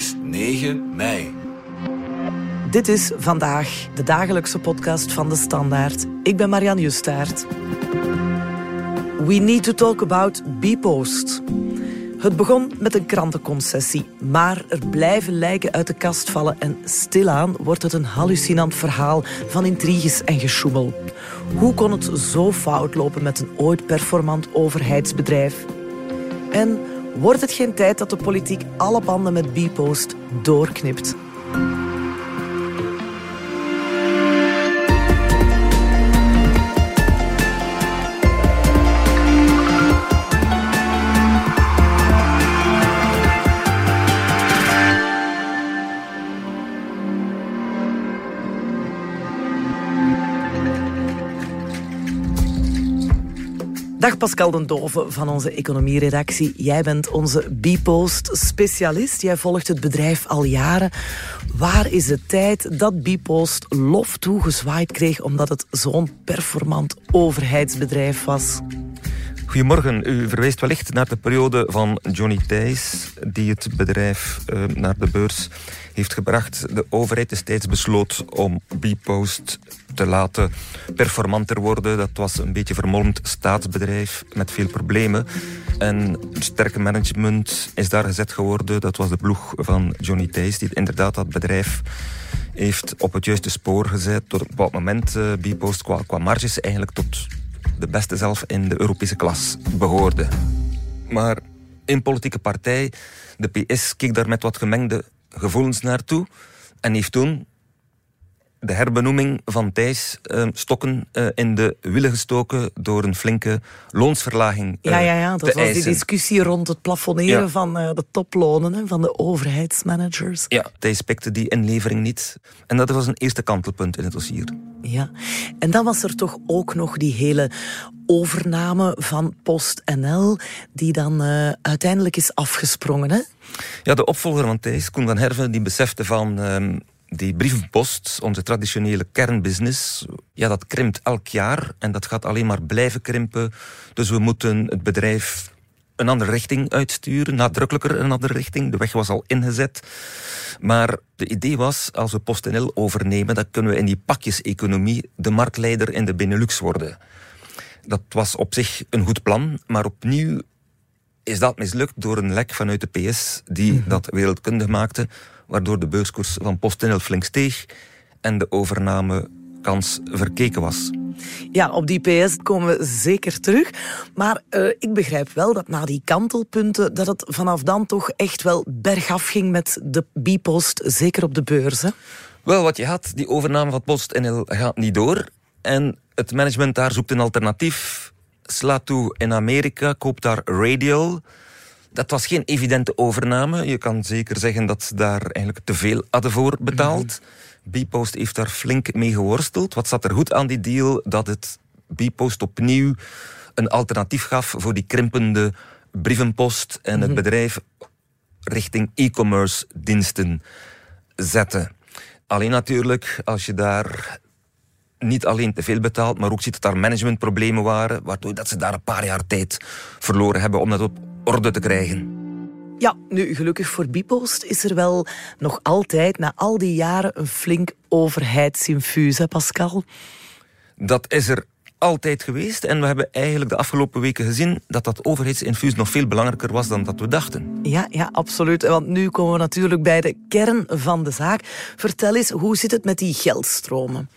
is 9 mei. Dit is vandaag de dagelijkse podcast van de Standaard. Ik ben Marianne Justaert. We need to talk about Bpost. Het begon met een krantenconcessie, maar er blijven lijken uit de kast vallen en stilaan wordt het een hallucinant verhaal van intriges en gesjoemel. Hoe kon het zo fout lopen met een ooit performant overheidsbedrijf? En wordt het geen tijd dat de politiek alle banden met Bpost doorknipt? Dag Pascal den Dove van onze economieredactie. Jij bent onze Bpost-specialist. Jij volgt het bedrijf al jaren. Waar is de tijd dat Bpost lof toegezwaaid kreeg... omdat het zo'n performant overheidsbedrijf was? Goedemorgen. U verwijst wellicht naar de periode van Johnny Thijs... die het bedrijf uh, naar de beurs heeft gebracht. De overheid destijds besloot om Bpost te laten performanter worden. Dat was een beetje vermolmd staatsbedrijf met veel problemen. En sterke management is daar gezet geworden. Dat was de ploeg van Johnny Thijs, die inderdaad dat bedrijf heeft op het juiste spoor gezet. Tot een bepaald moment uh, Bpost qua, qua marges eigenlijk tot de beste zelf in de Europese klas behoorde. Maar een politieke partij, de PS, keek daar met wat gemengde gevoelens naartoe. En heeft toen de herbenoeming van Thijs uh, Stokken uh, in de wielen gestoken door een flinke loonsverlaging uh, Ja, ja, ja. Dat was eisen. die discussie rond het plafonneren Ja. van de toplonen hè, van de overheidsmanagers. Ja, Thijs pikte die inlevering niet. En dat was een eerste kantelpunt in het dossier. Ja, en dan was er toch ook nog die hele overname van PostNL, die dan uh, uiteindelijk is afgesprongen. Hè? Ja, de opvolger van Thijs, Koen van Herven, die besefte van... Uh, die brievenpost, onze traditionele kernbusiness, ja, dat krimpt elk jaar en dat gaat alleen maar blijven krimpen. Dus we moeten het bedrijf een andere richting uitsturen, nadrukkelijker een andere richting. De weg was al ingezet. Maar de idee was, als we PostNL overnemen, dan kunnen we in die pakjeseconomie de marktleider in de Benelux worden. Dat was op zich een goed plan, maar opnieuw is dat mislukt door een lek vanuit de PS die mm -hmm. dat wereldkundig maakte, waardoor de beurskoers van PostNL flink steeg en de overnamekans verkeken was. Ja, op die PS komen we zeker terug. Maar uh, ik begrijp wel dat na die kantelpunten... dat het vanaf dan toch echt wel bergaf ging met de Bipost, zeker op de beurs. Hè? Wel, wat je had, die overname van PostNL gaat niet door. En het management daar zoekt een alternatief. Slaat toe in Amerika, koopt daar Radial... Dat was geen evidente overname. Je kan zeker zeggen dat ze daar eigenlijk te veel hadden voor betaald. Mm. Bpost heeft daar flink mee geworsteld. Wat zat er goed aan die deal? Dat het Bpost opnieuw een alternatief gaf voor die krimpende brievenpost en het bedrijf richting e-commerce diensten zette. Alleen natuurlijk, als je daar niet alleen te veel betaalt, maar ook ziet dat daar managementproblemen waren, waardoor dat ze daar een paar jaar tijd verloren hebben om dat op orde te krijgen. Ja, nu gelukkig voor Bipost is er wel nog altijd, na al die jaren, een flink overheidsinfuus, hè Pascal? Dat is er altijd geweest. En we hebben eigenlijk de afgelopen weken gezien dat dat overheidsinfuus nog veel belangrijker was dan dat we dachten. Ja, ja, absoluut. Want nu komen we natuurlijk bij de kern van de zaak. Vertel eens, hoe zit het met die geldstromen?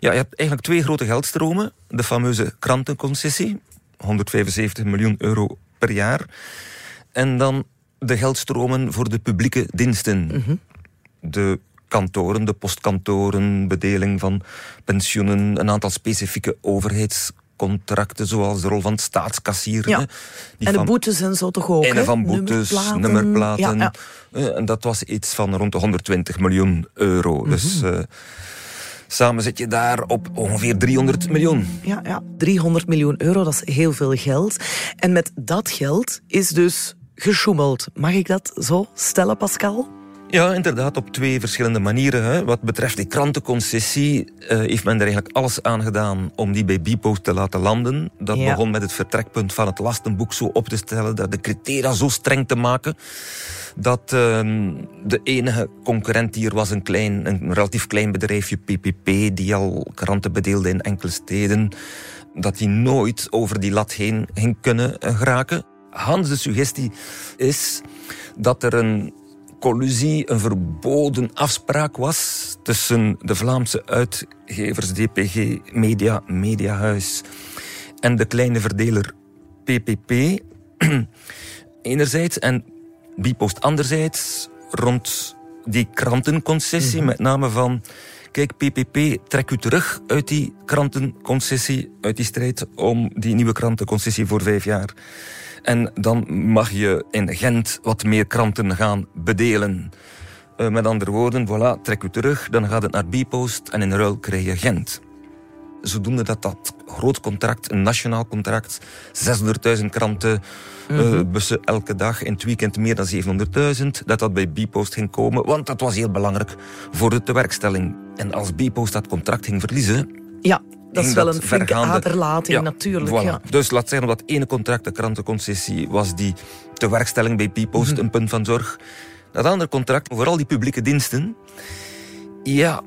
Ja, je hebt eigenlijk twee grote geldstromen. De fameuze krantenconcessie, 175 miljoen euro per jaar. En dan de geldstromen voor de publieke diensten. Mm -hmm. De kantoren, de postkantoren, bedeling van pensioenen, een aantal specifieke overheidscontracten, zoals de rol van staatskassier. Ja. en de boetes en zo toch ook? En van boetes, nummerplaten. nummerplaten. Ja, ja. En dat was iets van rond de 120 miljoen euro. Mm -hmm. Dus uh, samen zit je daar op ongeveer 300 miljoen. Ja, ja, 300 miljoen euro, dat is heel veel geld. En met dat geld is dus gesjoemeld. Mag ik dat zo stellen, Pascal? Ja, inderdaad, op twee verschillende manieren. Hè. Wat betreft die krantenconcessie uh, heeft men er eigenlijk alles aan gedaan om die bij Bipost te laten landen. Dat ja. begon met het vertrekpunt van het lastenboek zo op te stellen, dat de criteria zo streng te maken, dat ehm, de enige concurrent hier was een, klein, een relatief klein bedrijfje, PPP, die al kranten bedeelde in enkele steden, dat die nooit over die lat heen ging kunnen geraken. Hans, de suggestie is dat er een collusie, een verboden afspraak was tussen de Vlaamse uitgevers DPG Media, Mediahuis en de kleine verdeler PPP. Enerzijds en Bipost anderzijds rond die krantenconcessie, mhm. met name van kijk, PPP, trek u terug uit die krantenconcessie, uit die strijd om die nieuwe krantenconcessie voor vijf jaar. En dan mag je in Gent wat meer kranten gaan bedelen. Uh, met andere woorden, voilà, trek u terug, dan gaat het naar Bipost en in ruil krijg je Gent. Zodoende dat dat groot contract, een nationaal contract, 600.000 kranten, mm bussen elke dag, in het weekend meer dan 700.000, dat dat bij Bipost ging komen, want dat was heel belangrijk voor de tewerkstelling. En als Bipost dat contract ging verliezen... Ja, dat is wel een flinke aderlating natuurlijk. Ja. Dus laat zeggen, dat ene contract, de krantenconcessie, was die tewerkstelling bij Bipost mhm. een punt van zorg. Dat andere contract, vooral die publieke diensten, ja,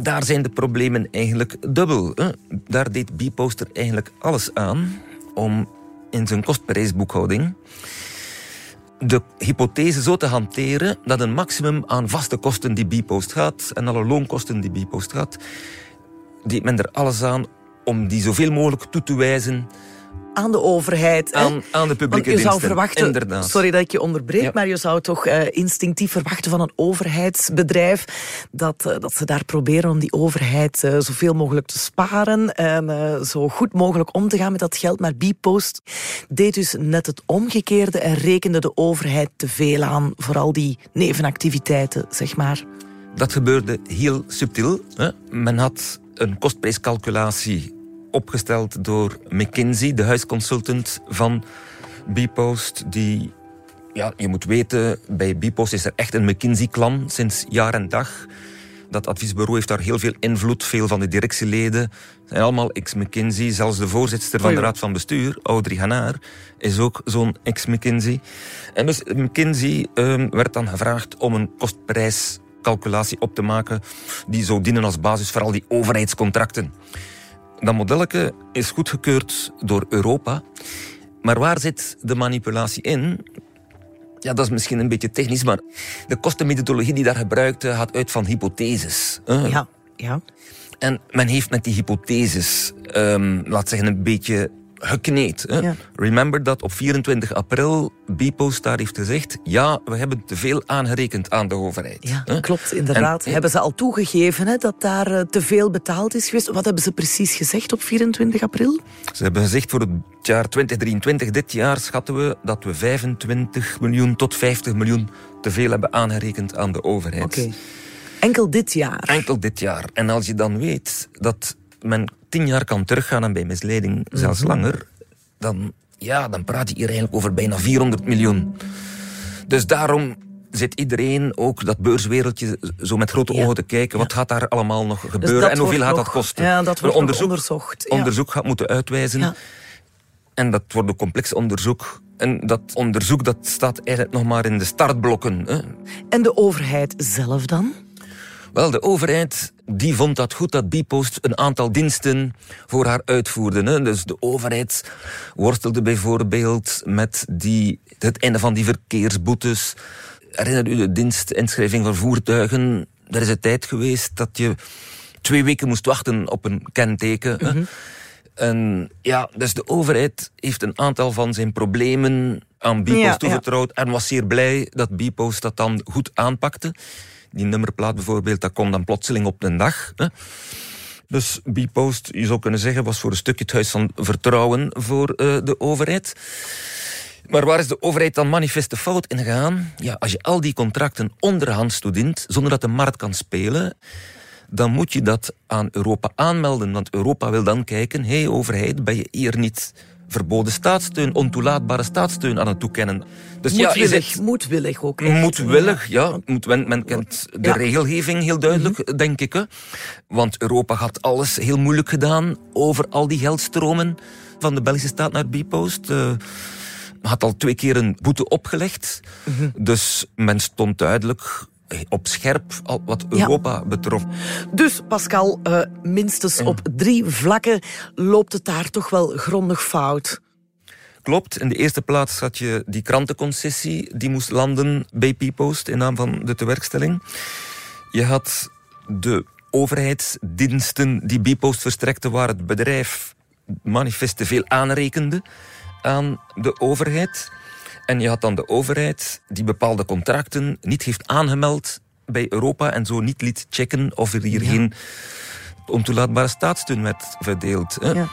daar zijn de problemen eigenlijk dubbel. Hè? Daar deed Bipost er eigenlijk alles aan om in zijn kostprijsboekhouding de hypothese zo te hanteren dat een maximum aan vaste kosten die Bipost gaat en alle loonkosten die Bipost gaat, deed men er alles aan om die zoveel mogelijk toe te wijzen aan de overheid. Aan, aan de publieke je zou verwachten, inderdaad. Sorry dat ik je onderbreek, maar je zou toch uh, instinctief verwachten van een overheidsbedrijf dat, uh, dat ze daar proberen om die overheid uh, zoveel mogelijk te sparen en zo goed mogelijk om te gaan met dat geld. Maar Bpost deed dus net het omgekeerde en rekende de overheid te veel aan voor al die nevenactiviteiten, zeg maar. Dat gebeurde heel subtiel. Hè? Men had een kostprijscalculatie opgesteld door McKinsey, de huisconsultant van Bpost, die ja, je moet weten, bij Bpost is er echt een McKinsey-klan sinds jaar en dag. Dat adviesbureau heeft daar heel veel invloed. Veel van de directieleden zijn allemaal ex-McKinsey. Zelfs de voorzitter van de raad van bestuur, Audrey Hanaar, is ook zo'n ex-McKinsey. En dus McKinsey um, werd dan gevraagd om een kostprijscalculatie op te maken die zou dienen als basis voor al die overheidscontracten. Dat modelletje is goedgekeurd door Europa. Maar waar zit de manipulatie in? Ja, dat is misschien een beetje technisch, maar de kostenmethodologie die daar gebruikte gaat uit van hypotheses. Ja, ja. En men heeft met die hypotheses, um, laat zeggen, een beetje gekneed. Hè? Remember dat op 24 april Bpost daar heeft gezegd... ja, we hebben te veel aangerekend aan de overheid. Ja, hè? klopt, inderdaad. hebben ze al toegegeven hè, dat daar uh, te veel betaald is geweest? Wat hebben ze precies gezegd op 24 april? Ze hebben gezegd voor het jaar 2023, dit jaar, schatten we dat we 25 miljoen tot 50 miljoen te veel hebben aangerekend aan de overheid. Oké. Enkel dit jaar? Enkel dit jaar. En als je dan weet dat men tien jaar kan teruggaan en bij misleiding zelfs mhm. langer, dan, ja, dan praat je hier eigenlijk over bijna 400 miljoen. Dus daarom zit iedereen, ook dat beurswereldje, zo met grote ogen te kijken. Wat gaat daar allemaal nog dus gebeuren en hoeveel gaat dat kosten? Ja, dat wordt onderzoek, onderzocht. Onderzoek gaat moeten uitwijzen. En dat wordt een complex onderzoek. En dat onderzoek dat staat eigenlijk nog maar in de startblokken. Hè. En de overheid zelf dan? Wel, de overheid die vond dat goed dat Bipost een aantal diensten voor haar uitvoerde. Hè. Dus de overheid worstelde bijvoorbeeld met die, het einde van die verkeersboetes. Herinner u de dienstinschrijving van voertuigen? Er is een tijd geweest dat je twee weken moest wachten op een kenteken. Mhm. En ja, dus de overheid heeft een aantal van zijn problemen aan Bipost toevertrouwd en was zeer blij dat Bipost dat dan goed aanpakte. Die nummerplaat bijvoorbeeld, dat komt dan plotseling op een dag. Hè. Dus Bpost, je zou kunnen zeggen, was voor een stukje het huis van vertrouwen voor uh, de overheid. Maar waar is de overheid dan manifeste fout in gegaan? Ja, als je al die contracten onderhands toedient, zonder dat de markt kan spelen, dan moet je dat aan Europa aanmelden. Want Europa wil dan kijken, hé hey, overheid, ben je hier niet verboden staatssteun, ontoelaatbare staatssteun aan het toekennen. Dus moedwillig, ja, moedwillig ook. Moedwillig, ja. Moet, men, men kent de regelgeving heel duidelijk, mhm. denk ik. Hè. Want Europa had alles heel moeilijk gedaan over al die geldstromen van de Belgische staat naar Bipost. Uh, had al twee keer een boete opgelegd. Dus men stond duidelijk op scherp wat Europa betrof. Dus Pascal, uh, minstens op drie vlakken loopt het daar toch wel grondig fout. Klopt. In de eerste plaats had je die krantenconcessie die moest landen bij P-Post in naam van de tewerkstelling. Je had de overheidsdiensten die B-Post verstrekte, waar het bedrijf manifest te veel aanrekende aan de overheid. En je had dan de overheid die bepaalde contracten niet heeft aangemeld bij Europa en zo niet liet checken of er hier geen ontoelaatbare staatssteun werd verdeeld. Ja.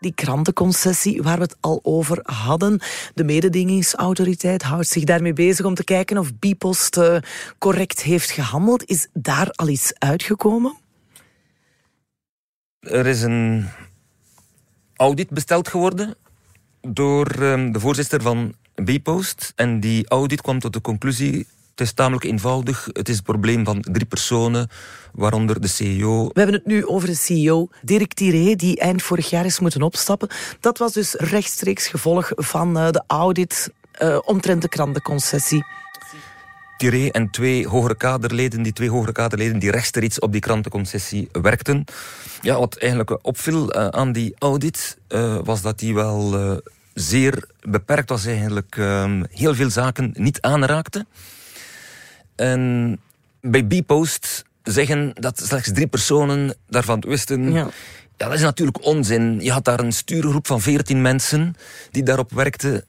die krantenconcessie waar we het al over hadden. De mededingingsautoriteit houdt zich daarmee bezig om te kijken of Bipost uh, correct heeft gehandeld. Is daar al iets uitgekomen? Er is een audit besteld geworden door ehm, de voorzitter van Bpost. En die audit kwam tot de conclusie het is tamelijk eenvoudig. Het is het probleem van drie personen, waaronder de CEO. We hebben het nu over de CEO, Dirk Tiré, die eind vorig jaar is moeten opstappen. Dat was dus rechtstreeks gevolg van eh, de audit uh, omtrent de krantenconcessie. Tiré en twee hogere kaderleden, die twee hogere kaderleden die rechtstreeks op die krantenconcessie werkten. Ja, wat eigenlijk opviel uh, aan die audit, was dat die wel zeer beperkt was eigenlijk. Ehm, heel veel zaken niet aanraakte. En bij Bpost zeggen dat slechts drie personen daarvan wisten. Ja. ja, dat is natuurlijk onzin. Je had daar een stuurgroep van veertien mensen die daarop werkten.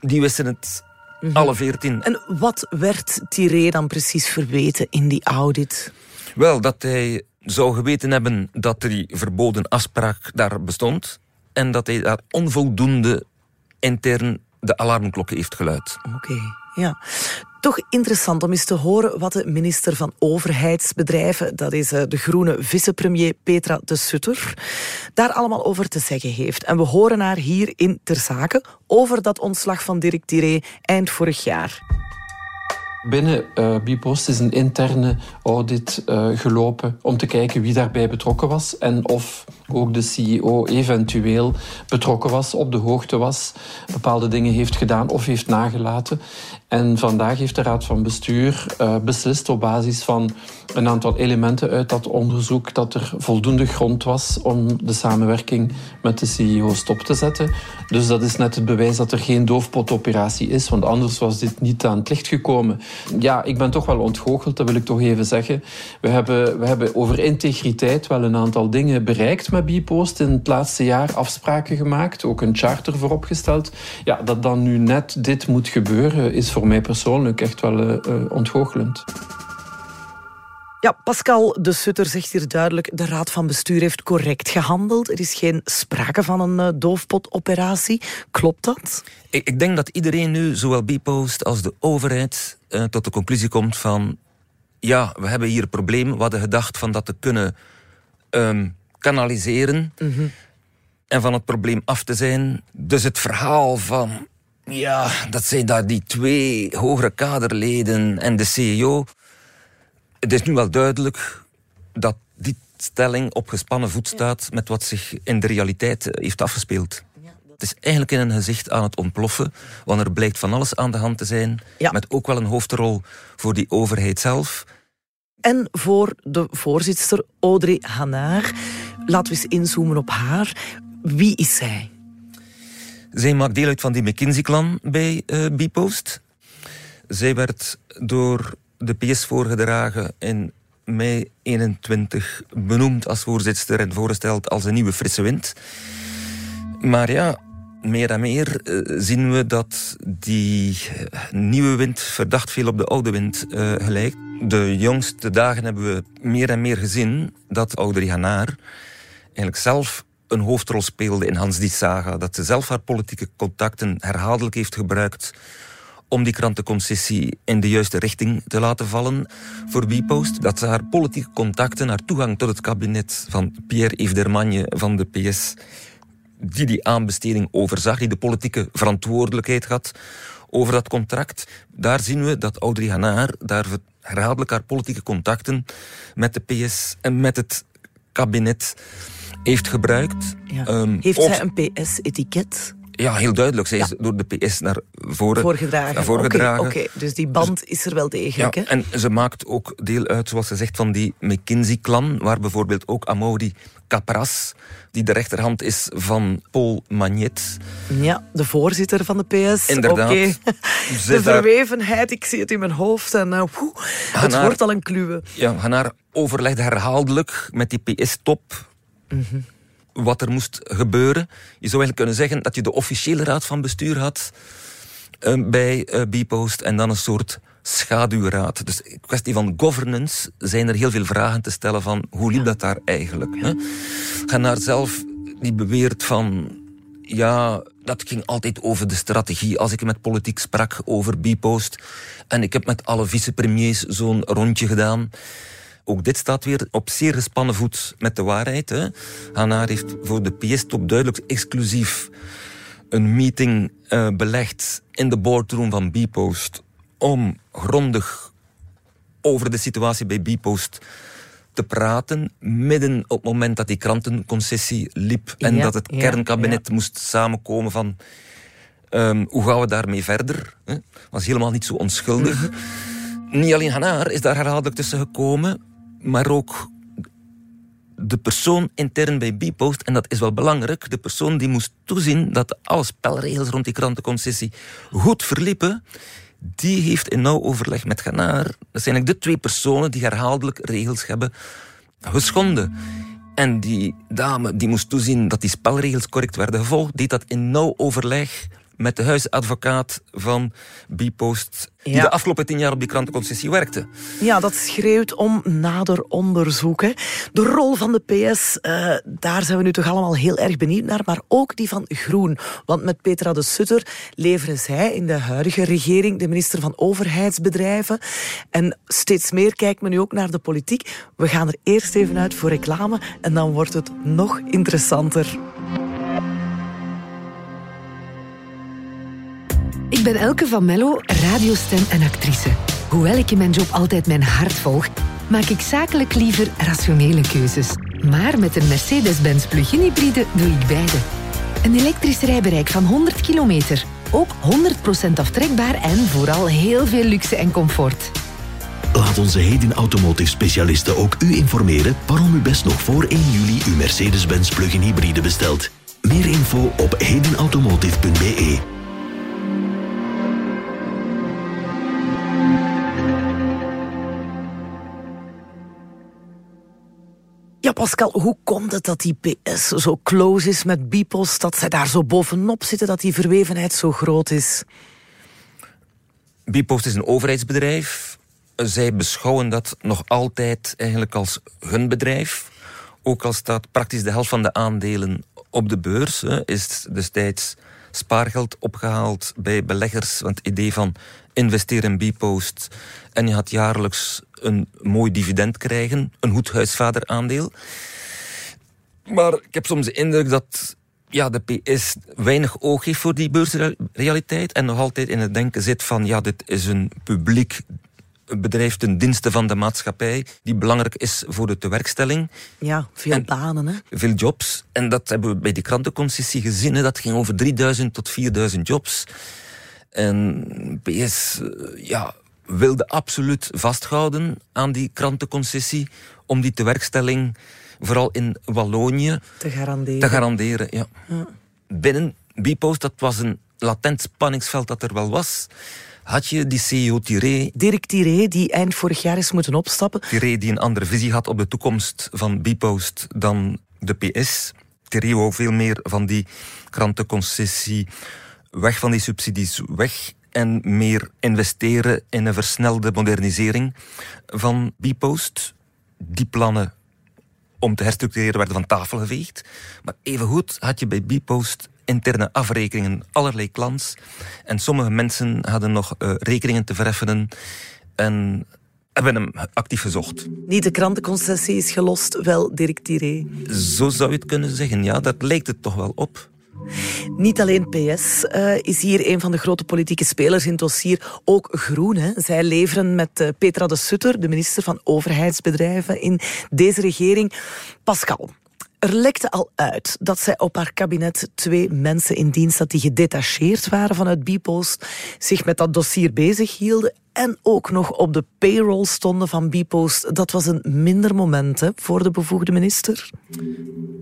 Die wisten het mhm. alle veertien. En wat werd Tiré dan precies verweten in die audit? Wel, dat hij zou geweten hebben dat die verboden afspraak daar bestond. En dat hij daar onvoldoende intern de alarmklokken heeft geluid. Oké, ja. Toch interessant om eens te horen wat de minister van Overheidsbedrijven, dat is eh, de groene vicepremier Petra de Sutter, daar allemaal over te zeggen heeft. En we horen haar hier in Ter Zake over dat ontslag van Dirk Tiré eind vorig jaar. Binnen uh, Bipost is een interne audit uh, gelopen om te kijken wie daarbij betrokken was en of ook de CEO eventueel betrokken was, op de hoogte was, bepaalde dingen heeft gedaan of heeft nagelaten. En vandaag heeft de Raad van Bestuur uh, beslist op basis van een aantal elementen uit dat onderzoek dat er voldoende grond was om de samenwerking met de CEO stop te zetten. Dus dat is net het bewijs dat er geen doofpotoperatie is, want anders was dit niet aan het licht gekomen. Ja, ik ben toch wel ontgoocheld, dat wil ik toch even zeggen. We hebben, we hebben over integriteit wel een aantal dingen bereikt met Bipost in het laatste jaar, afspraken gemaakt, ook een charter vooropgesteld. Ja, dat dan nu net dit moet gebeuren, is voor mij persoonlijk echt wel uh, ontgoochelend. Ja, Pascal de Sutter zegt hier duidelijk: de Raad van Bestuur heeft correct gehandeld. Er is geen sprake van een uh, doofpotoperatie. Klopt dat? Ik, ik, denk dat iedereen nu, zowel Bipost als de overheid, uh, tot de conclusie komt van: ja, we hebben hier een probleem. We hadden gedacht van dat te kunnen um, kanaliseren. Mm -hmm. En van het probleem af te zijn. Dus het verhaal van ja, dat zijn daar die twee hogere kaderleden en de CEO. Het is nu wel duidelijk dat die stelling op gespannen voet staat met wat zich in de realiteit heeft afgespeeld. Het is eigenlijk in een gezicht aan het ontploffen, want er blijkt van alles aan de hand te zijn, met ook wel een hoofdrol voor die overheid zelf. En voor de voorzitter Audrey Hanaar. Laten we eens inzoomen op haar. Wie is zij? Zij maakt deel uit van die McKinsey-klan bij uh, Bpost. Zij werd door de PS voorgedragen in mei 21 benoemd als voorzitter en voorgesteld als een nieuwe frisse wind. Maar ja, meer en meer uh, zien we dat die uh, nieuwe wind verdacht veel op de oude wind uh, gelijkt. De jongste dagen hebben we meer en meer gezien dat Audrey Hanaar eigenlijk zelf een hoofdrol speelde in Hans die Saga. Dat ze zelf haar politieke contacten herhaaldelijk heeft gebruikt om die krantenconcessie in de juiste richting te laten vallen voor Bpost. Dat ze haar politieke contacten, haar toegang tot het kabinet van Pierre-Yves Dermagne van de PS, die die aanbesteding overzag, die de politieke verantwoordelijkheid had over dat contract. Daar zien we dat Audrey Hanaar daar herhaaldelijk haar politieke contacten met de PS en met het kabinet heeft gebruikt. Ja. Um, heeft zij een PS-etiket? Ja, heel duidelijk. Zij is door de PS naar voren voorgedragen. Naar. Oké, dus die band dus- is er wel degelijk. Ja, en ze maakt ook deel uit, zoals ze zegt, van die McKinsey-klan, waar bijvoorbeeld ook Amaury Capras, die de rechterhand is van Paul Magnet. Ja, de voorzitter van de PS. Inderdaad. Okay. De verwevenheid, ik zie het in mijn hoofd en uh, het wordt al een kluwe. Ja, Hanaar overlegde herhaaldelijk met die PS-top. Mm wat er moest gebeuren. Je zou eigenlijk kunnen zeggen dat je de officiële raad van bestuur had uh, bij uh, Bpost en dan een soort schaduwraad. Dus in kwestie van governance zijn er heel veel vragen te stellen van hoe liep dat daar eigenlijk? Hè? Ga naar zelf die beweert van ja, dat ging altijd over de strategie. Als ik met politiek sprak over Bpost en ik heb met alle vicepremiers zo'n rondje gedaan ook dit staat weer op zeer gespannen voet met de waarheid. Hè. Hanaar heeft voor de PS-top duidelijk exclusief een meeting uh, belegd in de boardroom van Bpost om grondig over de situatie bij Bpost te praten, midden op het moment dat die krantenconcessie liep en dat het kernkabinet moest samenkomen van um, hoe gaan we daarmee verder. Hè? was helemaal niet zo onschuldig. Mhm. Niet alleen Hanaar is daar herhaaldelijk tussen gekomen, maar ook de persoon intern bij Bpost, en dat is wel belangrijk, de persoon die moest toezien dat alle spelregels rond die krantenconcessie goed verliepen, die heeft in nauw overleg met Ganaar, dat zijn eigenlijk de twee personen die herhaaldelijk regels hebben geschonden. En die dame die moest toezien dat die spelregels correct werden gevolgd, deed dat in nauw overleg met de huisadvocaat van Bpost, die de afgelopen tien jaar op die krantenconcessie werkte. Ja, dat schreeuwt om nader onderzoek. Hè. De rol van de PS, uh, eh, daar zijn we nu toch allemaal heel erg benieuwd naar, maar ook die van Groen. Want met Petra de Sutter leveren zij in de huidige regering de minister van Overheidsbedrijven. En steeds meer kijkt men nu ook naar de politiek. We gaan er eerst even uit voor reclame en dan wordt het nog interessanter. Ik ben Elke van Mello, radiostem en actrice. Hoewel ik in mijn job altijd mijn hart volg, maak ik zakelijk liever rationele keuzes. Maar met een Mercedes-Benz plug-in hybride doe ik beide. Een elektrisch rijbereik van 100 kilometer. Ook 100% aftrekbaar en vooral heel veel luxe en comfort. Laat onze Heden Automotive specialisten ook u informeren waarom u best nog voor 1 juli uw Mercedes-Benz plug-in hybride bestelt. Meer info op hedenautomotive.be. Ja, Pascal, hoe komt het dat die PS zo close is met Bipos, dat zij daar zo bovenop zitten, dat die verwevenheid zo groot is? Bpost is een overheidsbedrijf. Zij beschouwen dat nog altijd eigenlijk als hun bedrijf. Ook al staat praktisch de helft van de aandelen op de beurs, is destijds spaargeld opgehaald bij beleggers. Want het idee van investeren in Bpost en je had jaarlijks een mooi dividend krijgen, een goed huisvaderaandeel. Maar ik heb soms de indruk dat ja, de PS weinig oog heeft voor die beursrealiteit en nog altijd in het denken zit van ja, dit is een publiek bedrijf ten dienste van de maatschappij, die belangrijk is voor de tewerkstelling. Ja, veel banen, hè? Veel jobs. En dat hebben we bij die krantenconcessie gezien. Hè. Dat ging over 3000 tot 4000 jobs. En PS, eh, ja, wilde absoluut vasthouden aan die krantenconcessie om die tewerkstelling vooral in Wallonië te garanderen. Te garanderen ja. ja. Binnen Bpost, dat was een latent spanningsveld dat er wel was had je die CEO Tiré... Dirk Tiré, die eind vorig jaar is moeten opstappen. Tiré die een andere visie had op de toekomst van Bpost dan de PS. Tiré wou veel meer van die krantenconcessie, weg van die subsidies, weg en meer investeren in een versnelde modernisering van Bpost. Die plannen om te herstructureren werden van tafel geveegd. Maar evengoed had je bij Bpost interne afrekeningen, allerlei klants. En sommige mensen hadden nog uh, rekeningen te vereffenen en hebben hem actief gezocht. Niet de krantenconcessie is gelost, wel Dirk Tiré. Zo zou je het kunnen zeggen, ja. Dat lijkt het toch wel op. Niet alleen PS uh, is hier een van de grote politieke spelers in het dossier, ook Groen. Hè. Zij leveren met uh, Petra de Sutter, de minister van Overheidsbedrijven in deze regering. Pascal, Er lekte al uit dat zij op haar kabinet twee mensen in dienst had die gedetacheerd waren vanuit Bipost, zich met dat dossier bezig hielden en ook nog op de payroll stonden van Bipost. Dat was een minder moment hè, voor de bevoegde minister.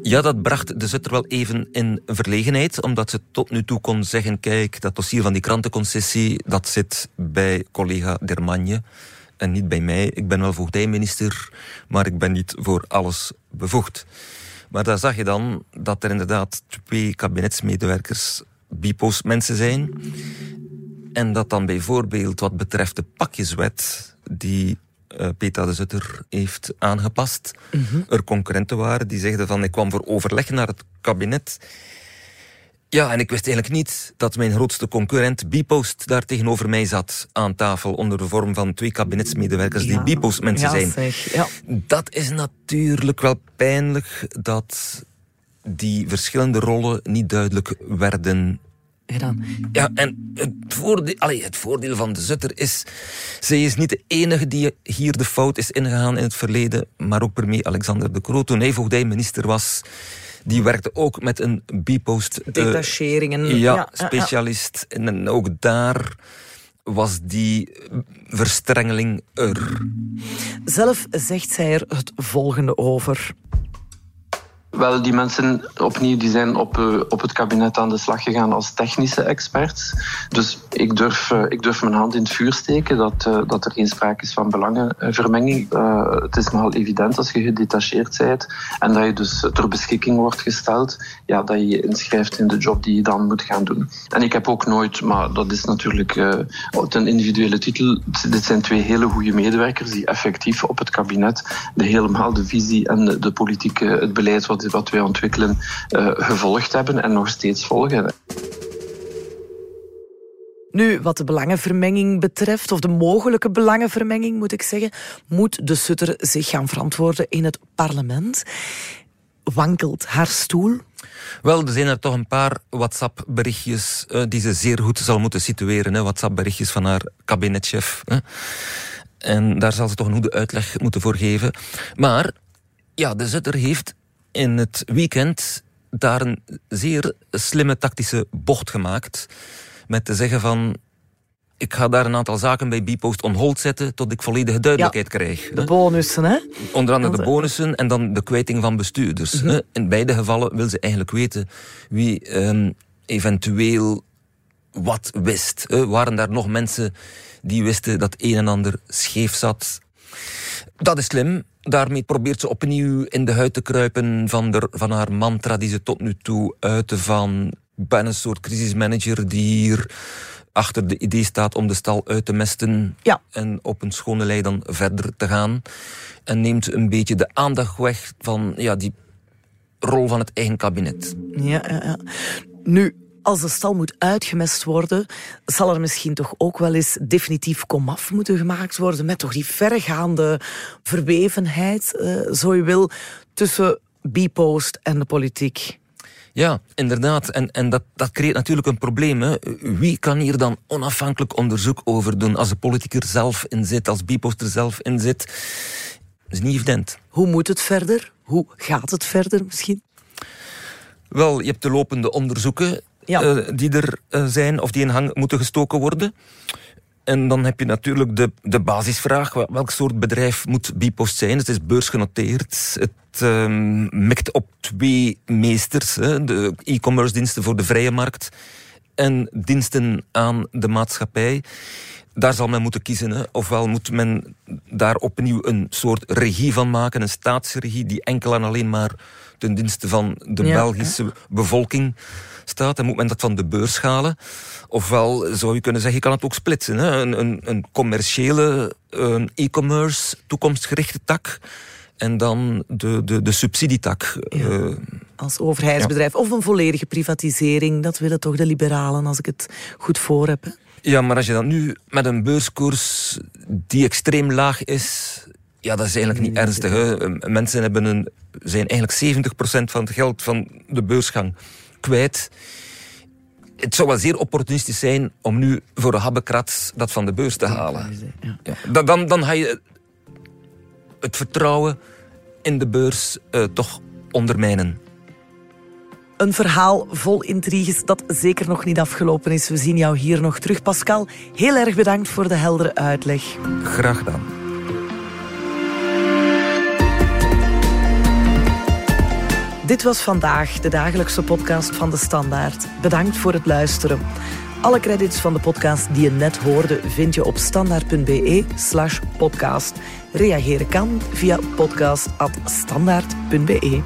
Ja, dat bracht de Zutter wel even in verlegenheid, omdat ze tot nu toe kon zeggen, kijk, dat dossier van die krantenconcessie, dat zit bij collega Dermagne en niet bij mij. Ik ben wel voogdijminister, maar ik ben niet voor alles bevoegd. Maar daar zag je dan dat er inderdaad twee kabinetsmedewerkers Bipo's mensen zijn. En dat dan bijvoorbeeld wat betreft de pakjeswet die uh, Peter de Zutter heeft aangepast, mhm. er concurrenten waren die zeiden van ik kwam voor overleg naar het kabinet ja, en ik wist eigenlijk niet dat mijn grootste concurrent Bipost daar tegenover mij zat aan tafel onder de vorm van twee kabinetsmedewerkers die Bipost mensen zijn. Zeg, ja. Dat is natuurlijk wel pijnlijk dat die verschillende rollen niet duidelijk werden gedaan. Ja, en het voordeel, allee, het voordeel van de Zutter is... Zij is niet de enige die hier de fout is ingegaan in het verleden, maar ook premier Alexander de Croo, toen hij voogdijminister was die werkte ook met een bipost... Uh, Detacheringen. Ja, specialist. En ook daar was die verstrengeling er. Zelf zegt zij er het volgende over. Wel, die mensen opnieuw die zijn op, uh, op het kabinet aan de slag gegaan als technische experts. Dus ik durf, uh, ik durf mijn hand in het vuur steken dat, uh, dat er geen sprake is van belangenvermenging. het is nogal evident als je gedetacheerd bent en dat je dus ter beschikking wordt gesteld, ja, dat je je inschrijft in de job die je dan moet gaan doen. En ik heb ook nooit, maar dat is natuurlijk ten individuele titel, dit zijn twee hele goede medewerkers die effectief op het kabinet de helemaal de visie en de, de politieke, het beleid wat wat wij ontwikkelen uh, gevolgd hebben en nog steeds volgen. Nu, wat de belangenvermenging betreft, of de mogelijke belangenvermenging moet ik zeggen, moet de Sutter zich gaan verantwoorden in het parlement. Wankelt haar stoel? Wel, er zijn er toch een paar WhatsApp-berichtjes uh, die ze zeer goed zal moeten situeren. WhatsApp-berichtjes van haar kabinetchef. Hè. En daar zal ze toch een goede uitleg moeten voor geven. Maar ja, de Zutter heeft in het weekend daar een zeer slimme tactische bocht gemaakt. Met te zeggen van, ik ga daar een aantal zaken bij Bpost on hold zetten tot ik volledige duidelijkheid krijg. De bonussen, hè? Onder andere de bonussen en dan de kwijting van bestuurders. Mm In beide gevallen wil ze eigenlijk weten wie um, eventueel wat wist. Waren daar nog mensen die wisten dat een en ander scheef zat? Dat is slim. Daarmee probeert ze opnieuw in de huid te kruipen van, de, van haar mantra die ze tot nu toe uitte van ben een soort crisismanager die hier achter de idee staat om de stal uit te mesten ja. en op een schone lei dan verder te gaan. En neemt een beetje de aandacht weg van ja, die rol van het eigen kabinet. Ja, ja, ja. Nu, als de stal moet uitgemest worden, zal er misschien toch ook wel eens definitief komaf moeten gemaakt worden met toch die verregaande verwevenheid, uh, zo je wil, tussen Bipost en de politiek. Ja, inderdaad. En, en dat, dat creëert natuurlijk een probleem. Hè. Wie kan hier dan onafhankelijk onderzoek over doen als de politiek er zelf in zit, als Bipost er zelf in zit? Dat is niet evident. Hoe moet het verder? Hoe gaat het verder misschien? Wel, je hebt de lopende onderzoeken uh, die er uh, zijn of die in hang moeten gestoken worden. En dan heb je natuurlijk de, de basisvraag: welk soort bedrijf moet Bipost zijn? Het is beursgenoteerd. Het mikt op twee meesters: hè, de e-commerce diensten voor de vrije markt en diensten aan de maatschappij. Daar zal men moeten kiezen. Hè. Ofwel moet men daar opnieuw een soort regie van maken, een staatsregie die enkel en alleen maar ten dienste van de Belgische bevolking staat, dan moet men dat van de beurs halen. Ofwel zou je kunnen zeggen, je kan het ook splitsen. Hè? Een, een, een commerciële e-commerce toekomstgerichte tak en dan de, de, de subsidietak. Eh, als overheidsbedrijf. Of een volledige privatisering, dat willen toch de liberalen, als ik het goed voor heb. Hè? Ja, maar als je dan nu met een beurskoers die extreem laag is, ja, dat is eigenlijk niet ernstig. Hè. Mensen hebben een, zijn eigenlijk 70% van het geld van de beursgang kwijt. Het zou wel zeer opportunistisch zijn om nu voor de habbekrat dat van de beurs te halen. Ja. Dan, dan, dan ga je het vertrouwen in de beurs uh, toch ondermijnen. Een verhaal vol intriges dat zeker nog niet afgelopen is. We zien jou hier nog terug, Pascal. Heel erg bedankt voor de heldere uitleg. Graag gedaan. Dit was vandaag de dagelijkse podcast van de Standaard. Bedankt voor het luisteren. Alle credits van de podcast die je net hoorde vind je op standaard.be/slash podcast. Reageren kan via podcast.standaard.be.